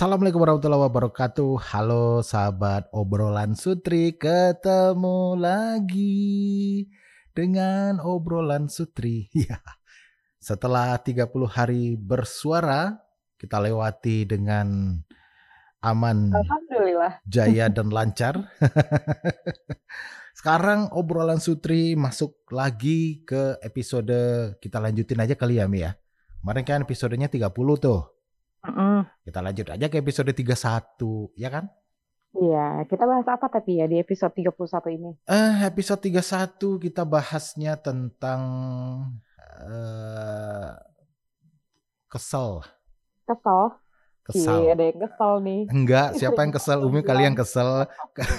Assalamualaikum warahmatullahi wabarakatuh. Halo sahabat obrolan Sutri, ketemu lagi dengan obrolan Sutri. Ya. Setelah 30 hari bersuara, kita lewati dengan aman, Alhamdulillah. jaya dan lancar. Sekarang obrolan Sutri masuk lagi ke episode kita lanjutin aja kali ya Mi ya. Kemarin kan episodenya 30 tuh. Mm-mm. Kita lanjut aja ke episode 31, ya kan? Iya, kita bahas apa tapi ya di episode 31 ini? Eh, episode 31 kita bahasnya tentang eh kesel. Kesel? Kesal. Iya, ada yang kesel nih. Enggak, siapa yang kesel? Umi kali yang kesel.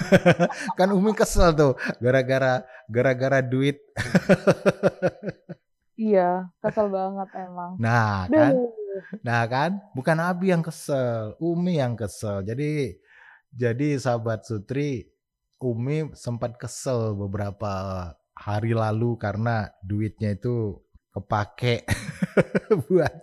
kan Umi kesel tuh gara-gara gara-gara duit. Iya, kesel banget emang. Nah, kan? Nah, kan? Bukan Abi yang kesel, Umi yang kesel. Jadi jadi sahabat Sutri, Umi sempat kesel beberapa hari lalu karena duitnya itu kepake buat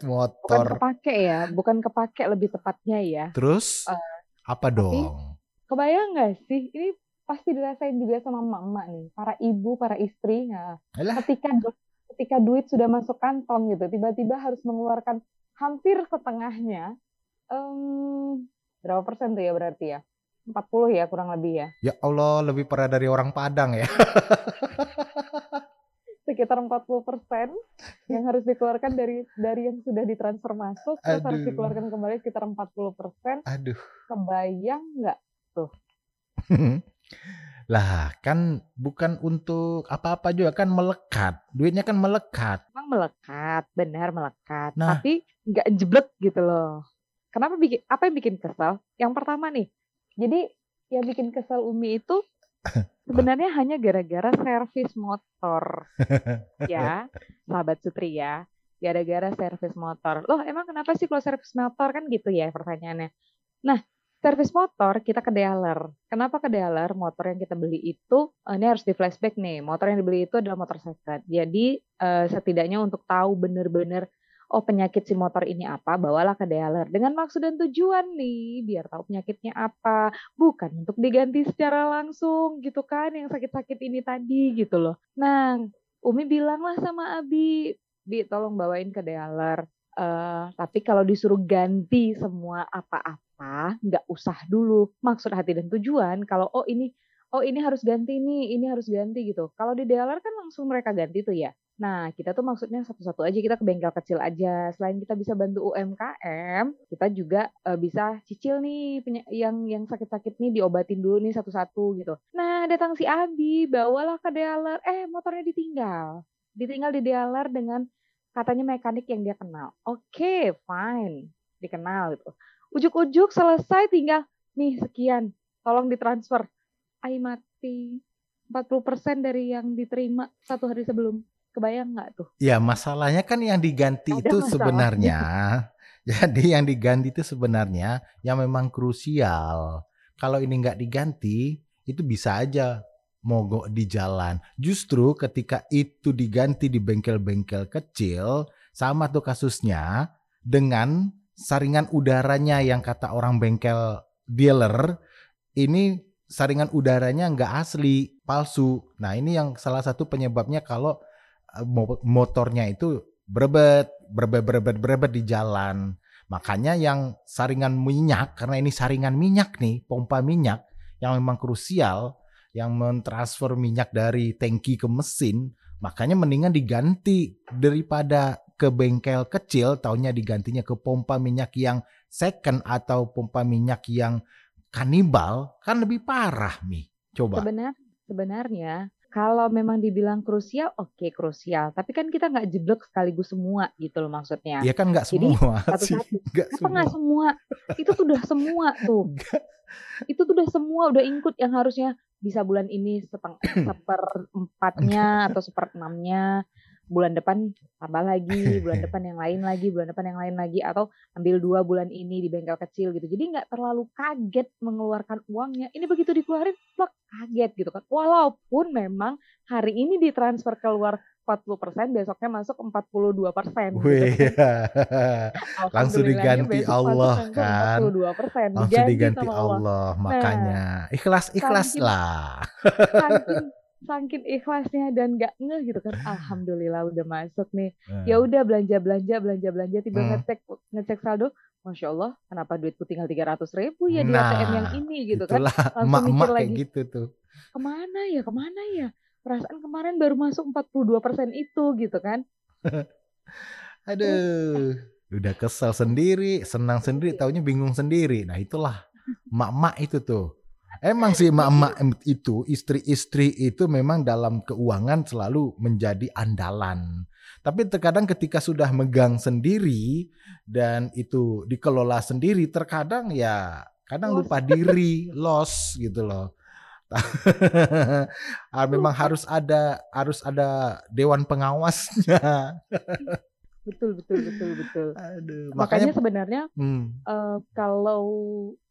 Bukan motor. kepake ya, bukan kepake lebih tepatnya ya. Terus Eh, apa tapi dong? kebayang nggak sih? Ini pasti dirasain juga sama emak-emak nih, para ibu, para istri. Nah, Alah, ketika ketika duit sudah masuk kantong gitu, tiba-tiba harus mengeluarkan hampir setengahnya. Em, berapa persen tuh ya berarti ya? 40 ya kurang lebih ya. ya Allah lebih parah dari orang Padang ya. Sekitar 40 persen yang harus dikeluarkan dari dari yang sudah ditransfer masuk, terus harus dikeluarkan kembali sekitar 40 persen. Aduh. Kebayang nggak? Lah, kan bukan untuk apa-apa juga kan melekat. Duitnya kan melekat. Melekat, benar melekat. Nah. Tapi nggak jeblek gitu loh. Kenapa bikin, apa yang bikin kesel? Yang pertama nih, jadi yang bikin kesel Umi itu sebenarnya hanya gara-gara servis motor. ya, sahabat Sutri ya. Gara-gara servis motor. Loh, emang kenapa sih kalau servis motor kan gitu ya pertanyaannya. Nah, servis motor kita ke dealer. Kenapa ke dealer? Motor yang kita beli itu, eh, ini harus di flashback nih. Motor yang dibeli itu adalah motor second. Jadi eh, setidaknya untuk tahu bener-bener oh penyakit si motor ini apa, bawalah ke dealer dengan maksud dan tujuan nih, biar tahu penyakitnya apa, bukan untuk diganti secara langsung gitu kan, yang sakit-sakit ini tadi gitu loh. Nah, Umi bilanglah sama Abi, Bi tolong bawain ke dealer. Eh, tapi kalau disuruh ganti semua apa-apa, nggak usah dulu. Maksud hati dan tujuan, kalau oh ini oh ini harus ganti nih, ini harus ganti gitu. Kalau di dealer kan langsung mereka ganti tuh ya. Nah, kita tuh maksudnya satu-satu aja, kita ke bengkel kecil aja. Selain kita bisa bantu UMKM, kita juga eh, bisa cicil nih yang yang sakit-sakit nih diobatin dulu nih satu-satu gitu. Nah, datang si Abi, bawalah ke dealer. Eh, motornya ditinggal. Ditinggal di dealer dengan katanya mekanik yang dia kenal. Oke, fine. Dikenal gitu. Ujuk-ujuk selesai tinggal nih sekian. Tolong ditransfer. Ai mati. 40% dari yang diterima satu hari sebelum. Kebayang nggak tuh? Ya, masalahnya kan yang diganti Ada itu masalahnya. sebenarnya. Jadi yang diganti itu sebenarnya yang memang krusial. Kalau ini nggak diganti, itu bisa aja mogok di jalan. Justru ketika itu diganti di bengkel-bengkel kecil, sama tuh kasusnya dengan saringan udaranya yang kata orang bengkel dealer, ini saringan udaranya nggak asli, palsu. Nah ini yang salah satu penyebabnya kalau eh, mo- motornya itu berebet, berebet, berebet, berebet di jalan. Makanya yang saringan minyak, karena ini saringan minyak nih, pompa minyak yang memang krusial, yang mentransfer minyak dari tangki ke mesin, makanya mendingan diganti daripada ke bengkel kecil, taunya digantinya ke pompa minyak yang second atau pompa minyak yang kanibal, kan lebih parah nih. Coba. Sebenar, sebenarnya kalau memang dibilang krusial, oke krusial. Tapi kan kita nggak jeblok sekaligus semua gitu loh maksudnya. Ya kan nggak Jadi, semua sih, satu-satu. nggak Apa semua. nggak semua? Itu tuh udah semua tuh. Nggak. Itu tuh udah semua, udah include yang harusnya bisa bulan ini seteng seperempatnya atau seperenamnya. bulan depan tambah lagi, bulan depan yang lain lagi, bulan depan yang lain lagi, atau ambil dua bulan ini di bengkel kecil gitu. Jadi nggak terlalu kaget mengeluarkan uangnya. Ini begitu dikeluarin, plak kaget gitu kan. Walaupun memang hari ini ditransfer keluar 40%, besoknya masuk 42%. persen. Gitu kan. langsung diganti Allah langsung kan. 42%. Langsung Diganti diganti Allah. Allah, Nah, makanya ikhlas-ikhlas saking lah. saking saking ikhlasnya dan gak ngeh gitu kan. Alhamdulillah udah masuk nih. Ya Hmm. udah belanja belanja belanja belanja tiba Hmm. ngecek ngecek saldo. Masya Allah, kenapa duitku tinggal 300 ribu ya di ATM yang Nah, ini gitu kan. itulah Langsung emak-emak mikir kayak lagi, gitu tuh. ke mana ya, ke mana ya? Perasaan kemarin baru masuk 42% itu gitu kan. Aduh, udah kesel sendiri, senang sendiri, iya. taunya bingung sendiri. Nah, itulah emak-emak itu tuh. Emang sih emak-emak em- itu, istri-istri itu memang dalam keuangan selalu menjadi andalan. Tapi terkadang ketika sudah megang sendiri dan itu dikelola sendiri, terkadang ya kadang lupa diri, loss gitu loh. Ah, memang harus ada harus ada dewan pengawasnya. Betul, betul, betul, betul. Aduh, Makanya makanya sebenarnya hmm, eh, kalau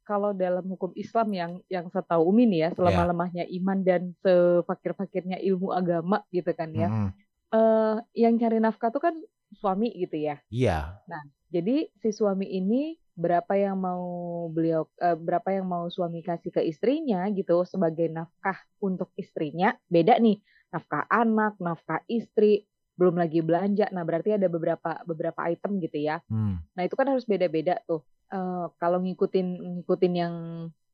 kalau dalam hukum Islam yang yang setahu Umi nih ya, ya. selama-lemahnya iman dan sefakir-fakirnya ilmu agama gitu kan ya. mm, eh yang cari nafkah tuh kan suami gitu ya. Iya. Nah, jadi si suami ini berapa yang mau beliau eh, berapa yang mau suami kasih ke istrinya gitu sebagai nafkah untuk istrinya. Beda nih, nafkah anak, nafkah istri, belum lagi belanja. Nah, berarti ada beberapa beberapa item gitu ya. Hmm. Nah, itu kan harus beda-beda tuh. Eh, kalau ngikutin ngikutin yang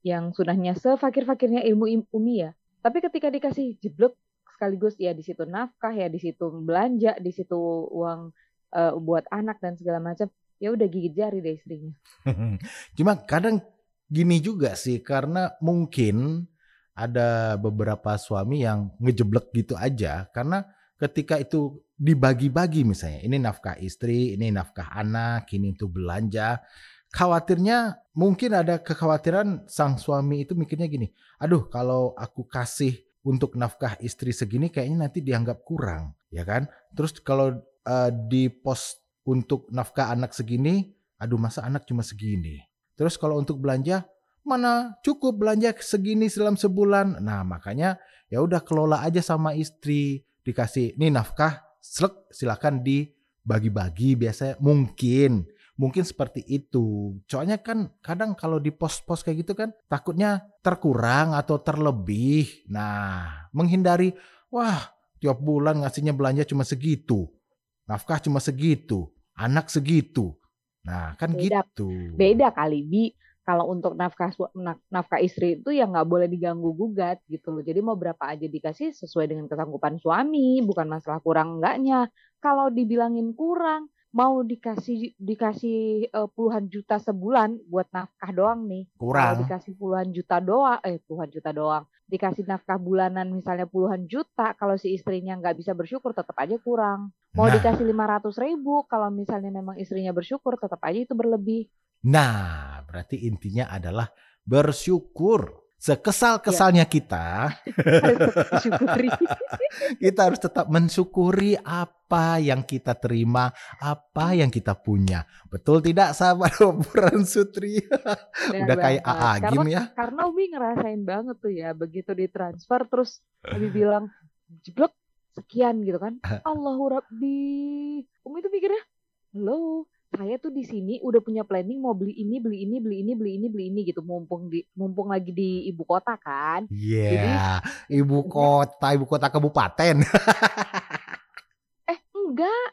yang sunahnya sefakir-fakirnya ilmu umi ya. Tapi ketika dikasih jeblok sekaligus ya di situ nafkah ya di situ belanja, di situ uang eh, buat anak dan segala macam, ya udah gigit jari deh istrinya. Cuma kadang gini juga sih karena mungkin ada beberapa suami yang ngejeblek gitu aja karena ketika itu dibagi-bagi misalnya ini nafkah istri, ini nafkah anak, ini itu belanja. Khawatirnya mungkin ada kekhawatiran sang suami itu mikirnya gini, aduh kalau aku kasih untuk nafkah istri segini kayaknya nanti dianggap kurang, ya kan? Terus kalau eh, di pos untuk nafkah anak segini, aduh masa anak cuma segini. Terus kalau untuk belanja, mana cukup belanja segini dalam sebulan. Nah makanya ya udah kelola aja sama istri, dikasih nih nafkah, slek silakan dibagi-bagi biasanya mungkin. Mungkin seperti itu. Soalnya kan kadang kalau di pos-pos kayak gitu kan takutnya terkurang atau terlebih. Nah, menghindari wah tiap bulan ngasihnya belanja cuma segitu. Nafkah cuma segitu, anak segitu. Nah, kan Beda gitu. beda kali bi. Kalau untuk nafkah nafkah istri itu ya nggak boleh diganggu gugat gitu loh. Jadi mau berapa aja dikasih sesuai dengan kesanggupan suami, bukan masalah kurang enggaknya. Kalau dibilangin kurang, mau dikasih dikasih eh, puluhan juta sebulan buat nafkah doang nih. Kalau Kurang. dikasih puluhan juta doang, eh puluhan juta doang, dikasih nafkah bulanan misalnya puluhan juta, kalau si istrinya nggak bisa bersyukur tetap aja kurang. Mau Nah, dikasih 500 ribu, kalau misalnya memang istrinya bersyukur tetap aja itu berlebih. nah, berarti intinya adalah bersyukur. Ya, Sekesal-kesalnya kita, tetap disyukuri. kita harus tetap mensyukuri apa yang kita terima, apa yang kita punya. Betul tidak sahabat obrolan Sutri? Benar Udah kayak. AA Karena Gim ya. karena Umi ngerasain banget tuh ya, begitu ditransfer terus Umi bilang jeblok sekian gitu kan. Allahu Rabbi. Umi tuh mikirnya, lo saya tuh di sini udah punya planning mau beli ini, beli ini, beli ini, beli ini, beli ini gitu. Mumpung di mumpung lagi di ibu kota kan. Jadi Iya, ibu jadinya kota, ibu kota kabupaten. eh enggak,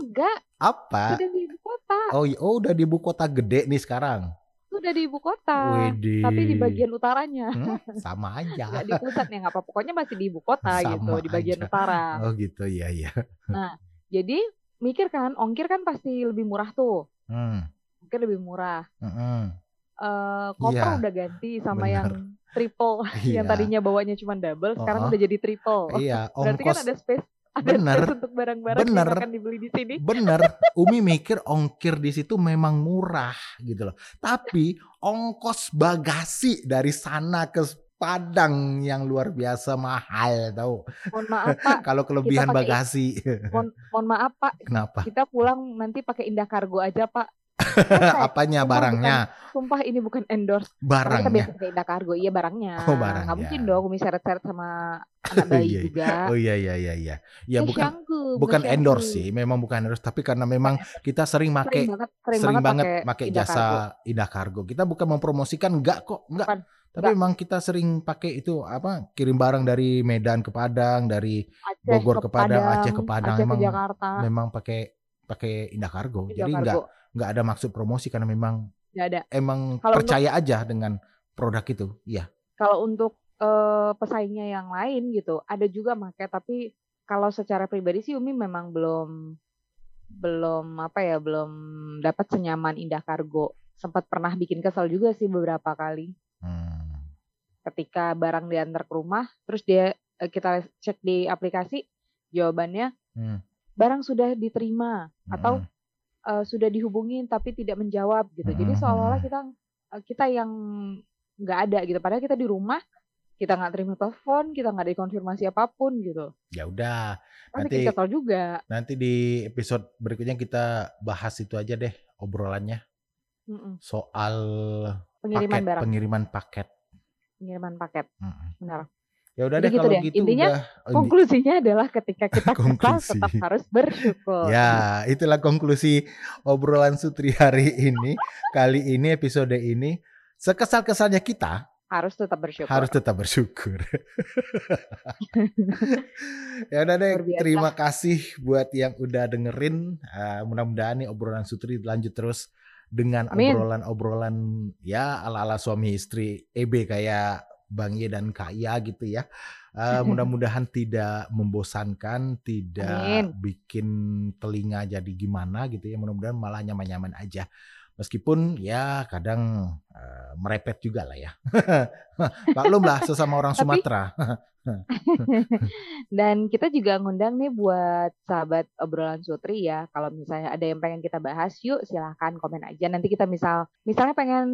enggak, Apa? sudah di ibu kota. Oh, oh udah di ibu kota gede nih sekarang. Sudah di ibu kota, tapi di Widih. bagian utaranya. Hmm, sama aja. Nggak di pusat ya apa pokoknya masih di ibu kota gitu Sama di bagian aja. utara Oh gitu, iya iya. nah jadi mikir kan ongkir kan pasti lebih murah tuh Hmm, ongkir lebih murah mm-mm. Eh koper Iya, udah ganti sama bener. yang triple yang Iya. tadinya bawanya cuma double sekarang Oh, udah jadi triple iya, berarti kan ongkos ada space ada bener, space untuk barang-barang yang akan dibeli di sini bener. Umi mikir ongkir di situ memang murah gitu loh. Tapi ongkos bagasi dari sana ke Padang yang luar biasa mahal tahu. Mohon maaf Pak, Kalau kelebihan pakai- bagasi. mohon, mohon maaf Pak, Kenapa? kita pulang nanti pakai Indah Kargo aja Pak. Apanya Sumpah barangnya? Sumpah ini bukan endorse. Karena kita Barangnya. biasa pakai Indah Kargo, iya barangnya. Oh, barangnya. Nggak mungkin dong Umi seret-seret sama anak bayi Iya, iya. juga. Oh iya iya iya iya. Ya bukan Kesyangku, bukan kesyangku. endorse sih, memang bukan endorse, tapi karena memang kita sering Sering make banget, sering, sering banget pakai pakai Indah jasa Kargo. Indah Kargo. Kita bukan mempromosikan enggak kok, enggak. Bukan, Tapi memang kita sering pakai itu apa? Kirim barang dari Medan ke Padang, dari Aceh Bogor ke ke Padang, Aceh ke Padang Aceh ke emang Jakarta. memang pakai pakai Indah Kargo. Indah Jadi Kargo. enggak enggak ada maksud promosi karena memang Nggak ada. emang Kalau percaya aja dengan produk itu. Iya. Kalau untuk eh, pesaingnya yang lain gitu, ada juga make tapi kalau secara pribadi sih Umi memang belum belum apa ya, belum dapat senyaman Indah Kargo. Sempat pernah bikin kesel juga sih beberapa kali Hmm. ketika barang diantar ke rumah, terus dia eh, kita cek di aplikasi, jawabannya Hmm. barang sudah diterima atau Eh, sudah dihubungin tapi tidak menjawab gitu. Jadi seolah-olah kita eh, kita yang nggak ada gitu. Padahal kita di rumah kita nggak terima telepon, kita nggak ada konfirmasi apa pun gitu. Ya udah, Kan Nanti- bikin kesel juga. nanti di episode berikutnya kita bahas itu aja deh obrolannya Mm-mm. soal Pengiriman paket, barang, pengiriman paket. pengiriman paket, Mm-mm. benar. Ya udah deh gitu kalau deh. gitu Intinya, udah. Konklusinya adalah ketika kita kesal tetap harus bersyukur. Ya, itulah konklusi obrolan Sutri hari ini. Kali ini episode ini sekesal-kesalnya kita Harus tetap bersyukur. harus tetap bersyukur. ya udah deh, Luar biasa. terima kasih buat yang udah dengerin. Eh, mudah-mudahan nih obrolan Sutri lanjut terus dengan Amin. obrolan-obrolan ya ala-ala suami istri EB kayak Bang Ye dan Kak Ya gitu ya. Eh, mudah-mudahan tidak membosankan, tidak Amin. bikin telinga jadi gimana gitu ya. Mudah-mudahan malah nyaman-nyaman aja. Meskipun ya kadang eh, merepet juga lah ya. Maklum lah sesama orang Sumatera. Dan kita juga ngundang nih buat sahabat obrolan Sutri ya. Kalau misalnya ada yang pengen kita bahas, yuk silahkan komen aja. Nanti kita misal, misalnya pengen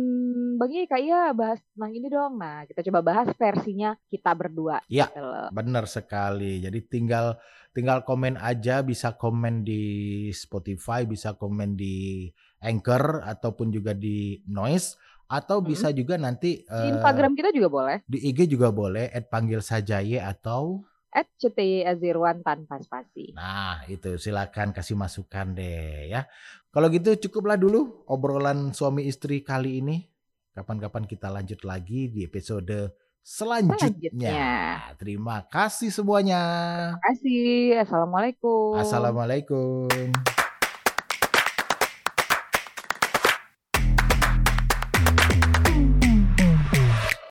bagi kak iya bahas tentang ini dong. Nah kita coba bahas versinya kita berdua. Ya. gitu. Benar sekali. Jadi tinggal tinggal komen aja bisa komen di Spotify, bisa komen di Anchor ataupun juga di Noise atau Hmm. bisa juga nanti Di eh, Instagram kita juga boleh. di IG juga boleh at panggil saja ye atau At CTY Azirwan tanpa spasi. nah itu silakan kasih masukan deh ya. Kalau gitu cukuplah dulu obrolan suami istri kali ini. Kapan-kapan kita lanjut lagi di episode selanjutnya. Selanjutnya. Terima kasih semuanya. Terima kasih. Assalamualaikum. Assalamualaikum.